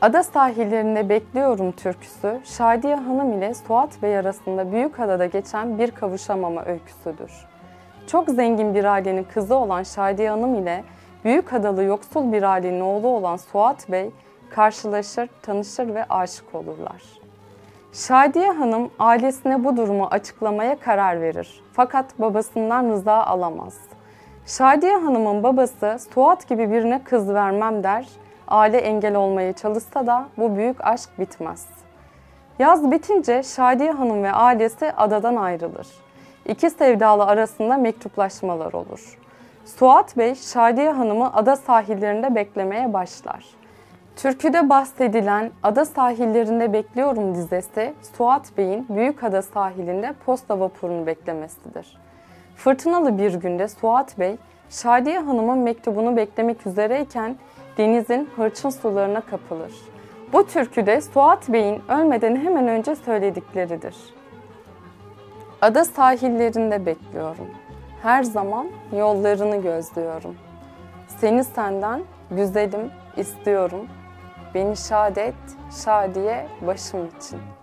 Ada sahillerinde bekliyorum türküsü, Şadiye Hanım ile Suat Bey arasında Büyükada'da geçen bir kavuşamama öyküsüdür. Çok zengin bir ailenin kızı olan Şadiye Hanım ile Büyükadalı yoksul bir ailenin oğlu olan Suat Bey karşılaşır, tanışır ve aşık olurlar. Şadiye Hanım ailesine bu durumu açıklamaya karar verir. Fakat babasından rıza alamaz. Şadiye Hanım'ın babası Suat gibi birine kız vermem der. Aile engel olmaya çalışsa da bu büyük aşk bitmez. Yaz bitince Şadiye Hanım ve ailesi adadan ayrılır. İki sevdalı arasında mektuplaşmalar olur. Suat Bey, Şadiye Hanım'ı ada sahillerinde beklemeye başlar. Türküde bahsedilen Ada Sahillerinde Bekliyorum dizesi, Suat Bey'in Büyükada sahilinde posta vapurunu beklemesidir. Fırtınalı bir günde Suat Bey, Şadiye Hanım'ın mektubunu beklemek üzereyken denizin hırçın sularına kapılır. Bu türküde Suat Bey'in ölmeden hemen önce söyledikleridir. Ada sahillerinde bekliyorum. Her zaman yollarını gözlüyorum. Seni senden güzelim istiyorum. Beni şad et, şadiye başım için.''